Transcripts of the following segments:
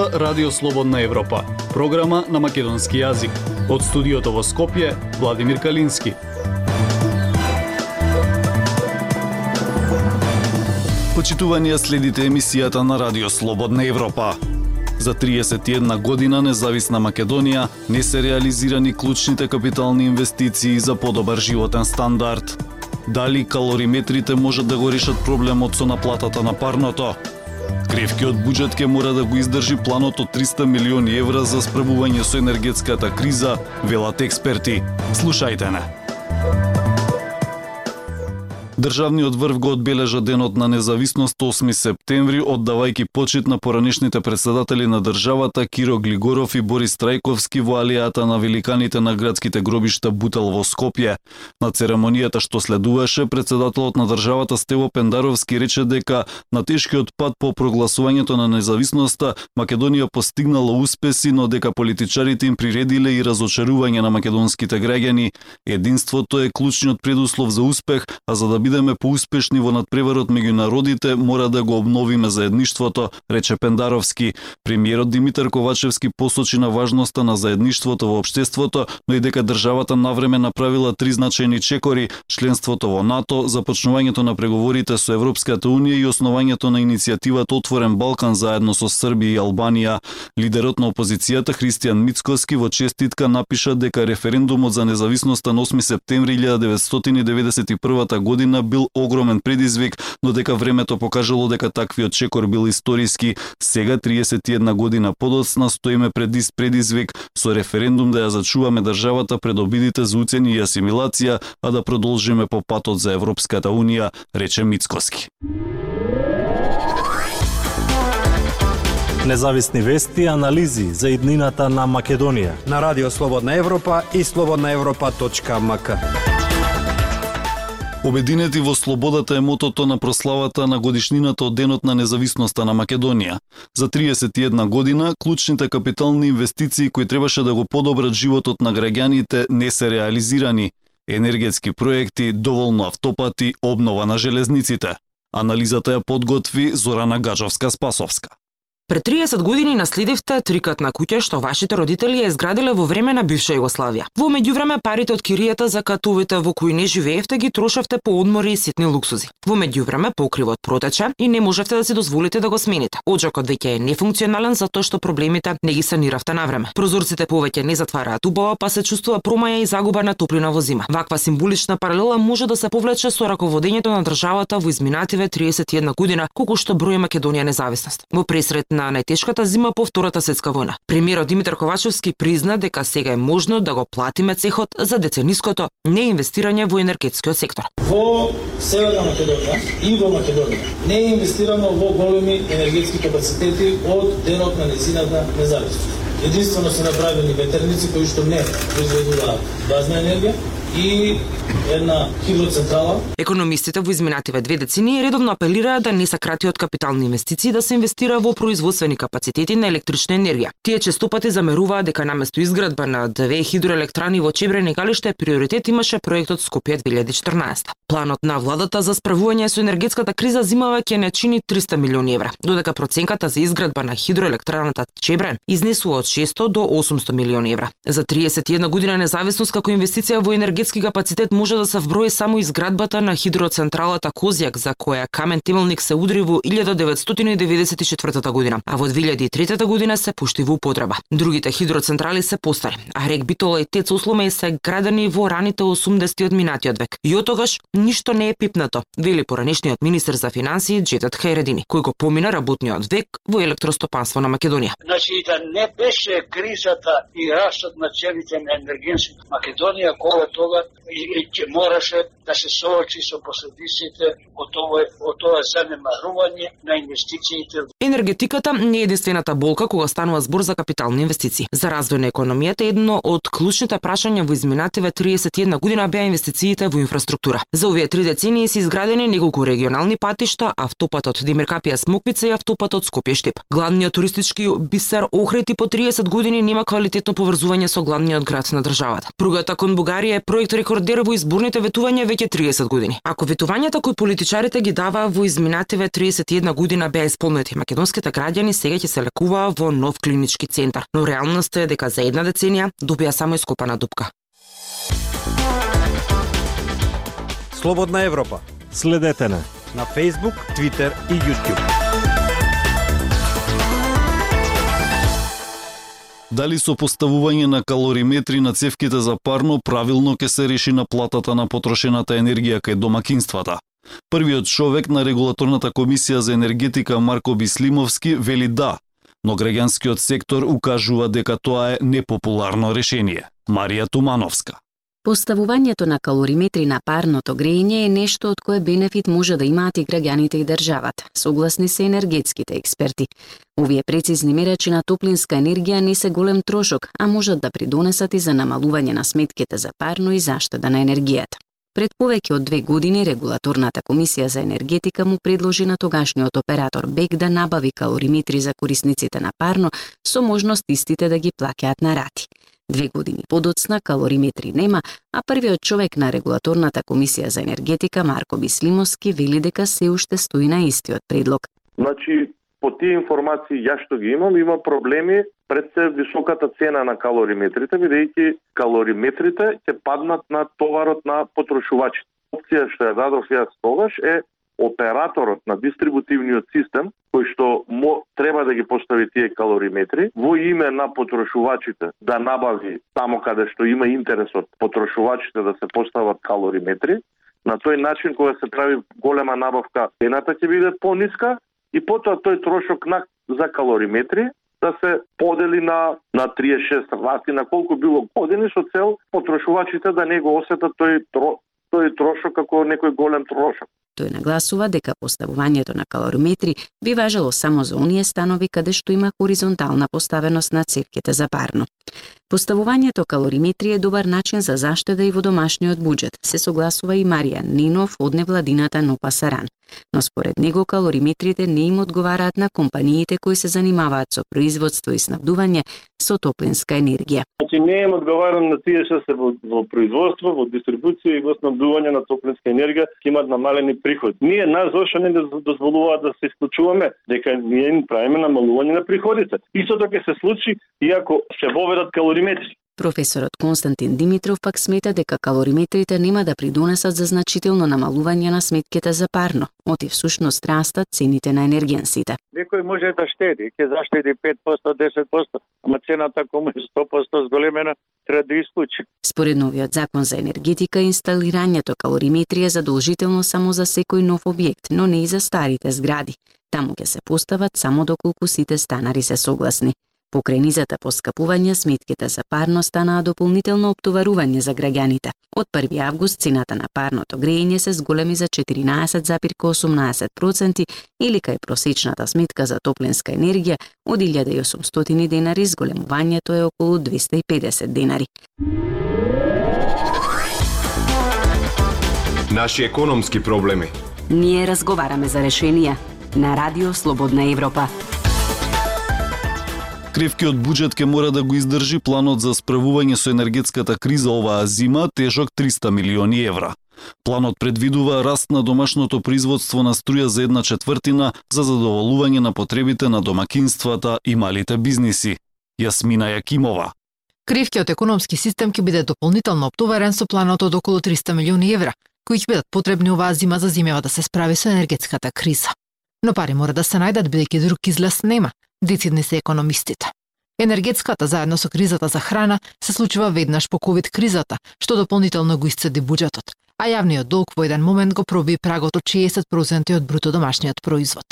слушнува Радио Слободна Европа, програма на македонски јазик. Од студиото во Скопје, Владимир Калински. Почитуванија следите емисијата на Радио Слободна Европа. За 31 година независна Македонија не се реализирани клучните капитални инвестиции за подобар животен стандард. Дали калориметрите можат да го решат проблемот со наплатата на парното? Кревкиот буџет ке мора да го издржи планот од 300 милиони евра за справување со енергетската криза, велат експерти. Слушајте на. Државниот врв го одбележа денот на независност 8 септември, оддавајќи почит на поранишните председатели на државата Киро Глигоров и Борис Трајковски во алијата на великаните на градските гробишта Бутел во Скопје. На церемонијата што следуваше, председателот на државата Стево Пендаровски рече дека на тешкиот пат по прогласувањето на независноста Македонија постигнала успеси, но дека политичарите им приредиле и разочарување на македонските граѓани. Единството е клучниот предуслов за успех, а за да биде бидеме поуспешни во надпреварот меѓу народите, мора да го обновиме заедништвото, рече Пендаровски. Премиерот Димитар Ковачевски посочи на важноста на заедништвото во општеството, но и дека државата навреме направила три значајни чекори: членството во НАТО, започнувањето на преговорите со Европската унија и основањето на иницијативата Отворен Балкан заедно со Србија и Албанија. Лидерот на опозицијата Христијан Мицкоски во честитка напиша дека референдумот за независноста на 8 септември 1991 година година бил огромен предизвик, но дека времето покажало дека таквиот чекор бил историски. Сега 31 година подоцна стоиме пред ист предизвик со референдум да ја зачуваме државата пред обидите за уцени и асимилација, а да продолжиме по патот за Европската унија, рече Мицкоски. Независни вести и анализи за иднината на Македонија на Радио Слободна Европа и слободнаевропа.мк. Обединети во слободата е мотото на прославата на годишнината од Денот на независноста на Македонија. За 31 година, клучните капитални инвестиции кои требаше да го подобрат животот на граѓаните не се реализирани. Енергетски проекти, доволно автопати, обнова на железниците. Анализата ја подготви Зорана Гаджовска-Спасовска. Пред 30 години наследивте трикатна куќа што вашите родители ја изградиле во време на бивша Југославија. Во меѓувреме парите од киријата за катовите во кои не живеевте ги трошевте по одмори и ситни луксузи. Во меѓувреме покривот протече и не можевте да си дозволите да го смените. Оджакот веќе е нефункционален затоа што проблемите не ги саниравте на време. Прозорците повеќе не затвараат убаво, па се чувствува промаја и загуба на топлина во зима. Ваква символична паралела може да се повлече со раководењето на државата во изминативе 31 година, колку што брои Македонија независност. Во пресрет на На најтешката зима по Втората светска војна. Премиерот Димитар Ковачевски призна дека сега е можно да го платиме цехот за децениското неинвестирање во енергетскиот сектор. Во Северна Македонија и во Македонија не е инвестирано во големи енергетски капацитети од денот на незината независност. Единствено се направени ветерници кои што не произведуваат базна енергија и една хидроцентрала. Економистите во изминативе две децении редовно апелираат да не се крати од капитални инвестиции да се инвестира во производствени капацитети на електрична енергија. Тие често пати замеруваат дека наместо изградба на две хидроелектрани во Чебрен и Галиште приоритет имаше проектот Скопје 2014. Планот на владата за справување со енергетската криза зимава ќе не чини 300 милиони евра, додека проценката за изградба на хидроелектраната Чебрен изнесува од 600 до 800 милиони евра. За 31 година независност како инвестиција во енергетски капацитет може да се вброи само изградбата на хидроцентралата Козјак за која камен темелник се удри во 1994 година, а во 2003 година се пушти во употреба. Другите хидроцентрали се постари, а рек Битола и Тец Усломе се градени во раните 80 од минатиот век. И од тогаш ништо не е пипнато, вели поранешниот министер за финансии Джетат Хайредини, кој го помина работниот век во електростопанство на Македонија. Значи да не беше кризата и растот на цените на енергенски Македонија, кога тога и, и мораше да се соочи со последиците од ова, од тоа занемарување на инвестициите. Енергетиката не е единствената болка кога станува збор за капитални инвестиции. За развој на економијата едно од клучните прашања во изминативе 31 година беа инвестициите во инфраструктура. За овие три децении се изградени неколку регионални патишта, автопатот Димиркапија Смоквица и автопатот Скопје Штип. Главниот туристички бисер Охрид и по 30 години нема квалитетно поврзување со главниот град на државата. Пругата кон Бугарија е проект рекордер во изборните ветувања веќе 30 години. Ако ветувањата кои политичарите ги даваа во изминативе 31 година беа исполнети, македонските граѓани сега ќе се лекуваа во нов клинички центар, но реалноста е дека за една деценија добија само ископана дупка. Слободна Европа Следете на на Facebook, Twitter и YouTube. Дали со поставување на калориметри на цевките за парно правилно ќе се реши на платата на потрошената енергија кај домакинствата? Првиот човек на регулаторната комисија за енергетика Марко Бислимовски вели да, но граѓанскиот сектор укажува дека тоа е непопуларно решение. Марија Тумановска. Поставувањето на калориметри на парното грејење е нешто од кое бенефит може да имаат и граѓаните и државата, согласни се енергетските експерти. Овие прецизни мерачи на топлинска енергија не се голем трошок, а можат да придонесат и за намалување на сметките за парно и заштеда на енергијата. Пред повеќе од две години регулаторната комисија за енергетика му предложи на тогашниот оператор БЕК да набави калориметри за корисниците на парно со можност истите да ги плаќаат на рати. Две години подоцна калориметри нема, а првиот човек на регулаторната комисија за енергетика Марко Бислимовски вели дека се уште стои на истиот предлог. Значи, по тие информации ја што ги имам, има проблеми пред се високата цена на калориметрите, бидејќи калориметрите ќе паднат на товарот на потрошувачите. Опција што ја дадов јас тогаш е операторот на дистрибутивниот систем, кој што мо, треба да ги постави тие калориметри, во име на потрошувачите да набави само каде што има интерес од потрошувачите да се постават калориметри, на тој начин кога се прави голема набавка, цената ќе биде пониска и потоа тој трошок на за калориметри да се подели на на 36 власти на колку било години со цел потрошувачите да не го осетат тој тро, тој трошок како некој голем трошок. Тој нагласува дека поставувањето на калориметри би важело само за оние станови каде што има хоризонтална поставеност на цевките за парно. Поставувањето калориметри е добар начин за заштеда и во домашниот буџет, се согласува и Марија Нинов од невладината Нопа Саран. Но според него калориметрите не им одговараат на компаниите кои се занимаваат со производство и снабдување со топлинска енергија. Значи не им одговарам на тие што се во, во производство, во дистрибуција и во снабдување на топлинска енергија ќе имат намалени приходи. Ние нас зошто не дозволуваат да се исклучуваме дека ние им правиме намалување на приходите. Истото така ќе се случи иако се воведат калориметри. Професорот Константин Димитров пак смета дека калориметрите нема да придонесат за значително намалување на сметките за парно, оти всушност растат цените на енергенсите. Некој може да штеди, ќе заштеди 5%, 10%, ама цената кому е 100% зголемена, треба да исклучи. Според новиот закон за енергетика, инсталирањето калориметри е задолжително само за секој нов објект, но не и за старите згради. Таму ќе се постават само доколку сите станари се согласни. Покрај низата поскапување, сметките за парно станаа дополнително оптоварување за граѓаните. Од 1 август цената на парното грејење се зголеми за 14,18% или кај просечната сметка за топлинска енергија од 1800 денари, зголемувањето е околу 250 денари. Наши економски проблеми. Ние разговараме за решенија на Радио Слободна Европа. Кревкиот буџет ке мора да го издржи планот за справување со енергетската криза оваа зима, тежок 300 милиони евра. Планот предвидува раст на домашното производство на струја за една четвртина за задоволување на потребите на домакинствата и малите бизниси. Јасмина Јакимова. Кривкиот економски систем ќе биде дополнително оптоварен со планот од околу 300 милиони евра, кои ќе бидат потребни оваа зима за зимева да се справи со енергетската криза. Но пари мора да се најдат бидејќи друг излез нема, децидни се економистите. Енергетската заедно со кризата за храна се случува веднаш по ковид кризата, што дополнително го исцеди буџетот, а јавниот долг во еден момент го проби прагот од 60% од бруто домашниот производ.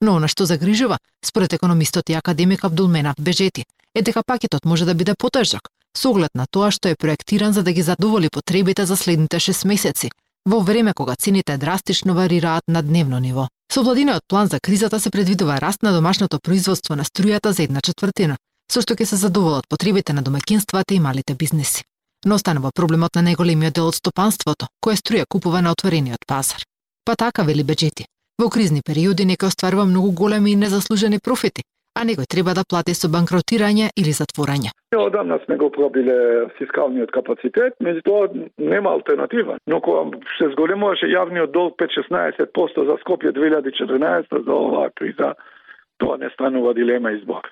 Но она што загрижува, според економистот и академик Абдулменав Бежети, е дека пакетот може да биде потежок, со оглед на тоа што е проектиран за да ги задоволи потребите за следните 6 месеци, во време кога цените драстично варираат на дневно ниво. Со владиниот план за кризата се предвидува раст на домашното производство на струјата за една четвртина, со што ќе се задоволат потребите на домакинствата и малите бизнеси. Но останува проблемот на најголемиот дел од стопанството, кое струја купува на отворениот пазар. Па така вели беџети. Во кризни периоди некој остварува многу големи и незаслужени профити, а некој треба да плати со банкротирање или затворање. Одамна сме го пробиле фискалниот капацитет, меѓутоа нема алтернатива. Но кога се зголемуваше јавниот долг 5-16% за Скопје 2014 за оваа криза, тоа не станува дилема избор.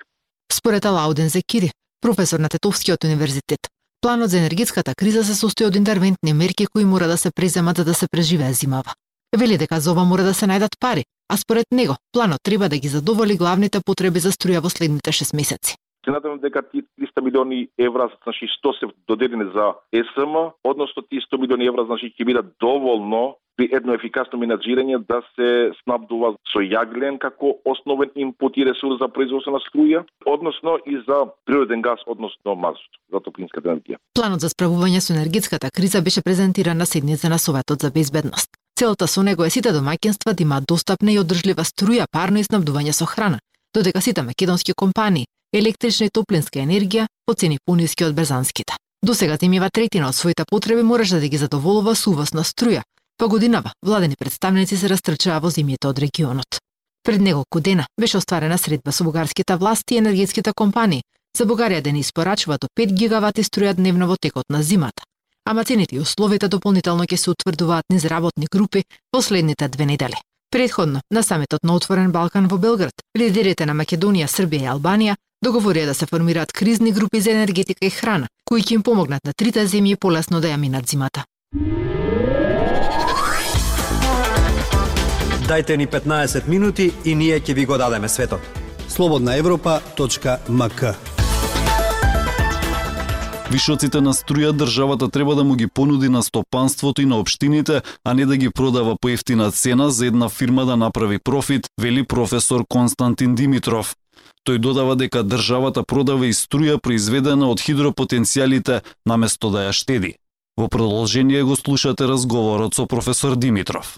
Според Алауден Зекири, професор на Тетовскиот универзитет, планот за енергетската криза се состои од интервентни мерки кои мора да се преземат за да се преживее зимава. Вели дека за ова мора да се најдат пари, а според него планот треба да ги задоволи главните потреби за струја во следните 6 месеци. Се надевам дека тие 300 милиони евра, значи 100 се доделени за СМ, односно тие 100 милиони евра, значи ќе бидат доволно при едно ефикасно менаџирање да се снабдува со јаглен како основен инпут и ресурс за производство на струја, односно и за природен газ, односно мазут за топлинската енергија. Планот за справување со енергетската криза беше презентиран на седница на Советот за безбедност. Целта со него е сите домаќинства да имаат достапна и одржлива струја, парно и снабдување со храна, додека сите македонски компании електрична и топлинска енергија по цени пониски од брзанските. До сега темива третина од своите потреби мораше да ги задоволува со увоз на струја, па годинава владени представници се растрчаа во земјите од регионот. Пред неколку дена беше остварена средба со бугарските власти и енергетските компании за Бугарија да не испорачува до 5 гигавати струја дневно во текот на зимата. Ама цените и условите дополнително ќе се утврдуваат низ работни групи последните две недели. Предходно, на саметот на Отворен Балкан во Белград, лидерите на Македонија, Србија и Албанија договорија да се формираат кризни групи за енергетика и храна, кои ќе им помогнат на трите земји полесно да ја минат зимата. Дайте ни 15 минути и ние ќе ви го дадеме светот. Слободна Европа.мк Вишоците на струја државата треба да му ги понуди на стопанството и на општините, а не да ги продава по ефтина цена за една фирма да направи профит, вели професор Константин Димитров. Тој додава дека државата продава и струја произведена од хидропотенцијалите наместо да ја штеди. Во продолжение го слушате разговорот со професор Димитров.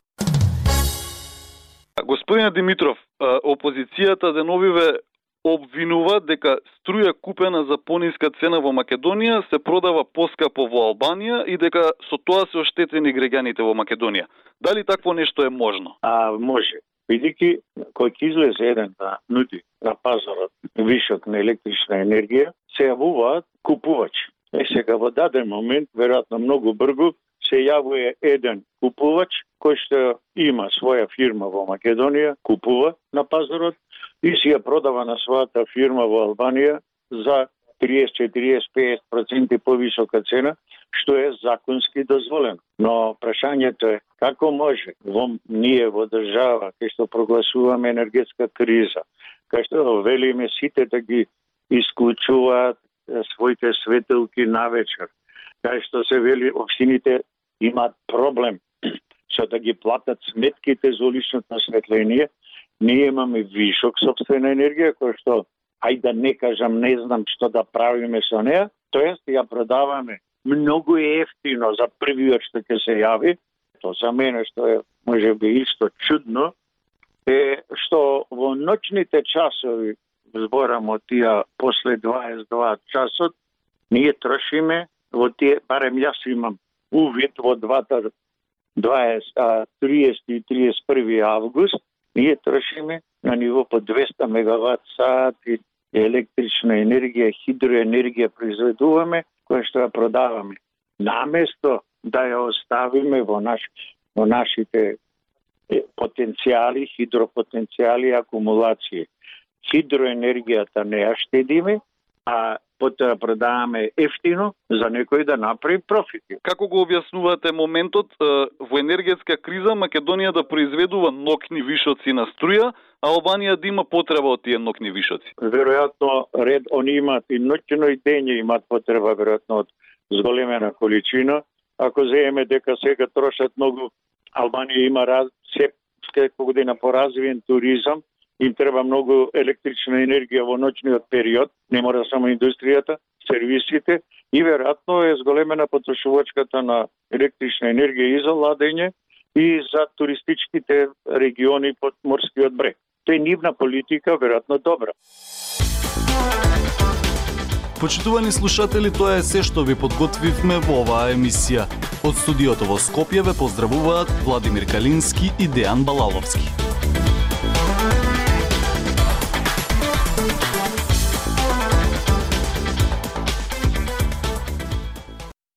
Господине Димитров, опозицијата деновиве обвинува дека струја купена за пониска цена во Македонија се продава поскапо во Албанија и дека со тоа се оштетени граѓаните во Македонија. Дали такво нешто е можно? А, може бидејќи кој ќе излезе еден да нуди на пазарот вишок на електрична енергија, се јавуваат купувачи. Е сега во даден момент, веројатно многу бргу, се јавува еден купувач кој што има своја фирма во Македонија, купува на пазарот и си ја продава на својата фирма во Албанија за 30, 40, 50% повисока цена, што е законски дозволено. Но прашањето е како може во ние во држава кај што прогласуваме енергетска криза, кај што велиме сите да ги исклучуваат своите светилки на вечер, кај што се вели општините имаат проблем со да ги платат сметките за уличното осветление, ние. Имаме вишок собствена енергија кој што ајде да не кажам, не знам што да правиме со неа, тоест ја продаваме многу ефтино за првиот што ќе се јави, то за мене што е може би исто чудно, е што во ноќните часови, зборам од тие после 22 часот, ние трошиме во тие, барем јас имам увид во двата 20, 30 и 31 август, ние трошиме на ниво по 200 мегават сати електрична енергија, хидроенергија произведуваме, која што ја продаваме. Наместо да ја оставиме во, наш, во нашите потенцијали, хидропотенцијали и акумулации. Хидроенергијата не ја штедиме, а потоа продаваме ефтино за некој да направи профити. Како го објаснувате моментот во енергетска криза Македонија да произведува нокни вишоци на струја, а Албанија да има потреба од тие нокни вишоци? Веројатно ред они имаат и ноќно и дење имаат потреба веројатно од зголемена количина. Ако земеме дека сега трошат многу Албанија има раз, се година поразвиен туризам, им треба многу електрична енергија во ноќниот период, не мора само индустријата, сервисите и веројатно е зголемена потрошувачката на електрична енергија и за ладење и за туристичките региони под морскиот брег. Тоа е нивна политика, веројатно добра. Почитувани слушатели, тоа е се што ви подготвивме во оваа емисија. Од студиото во Скопје ве поздравуваат Владимир Калински и Дејан Балаловски.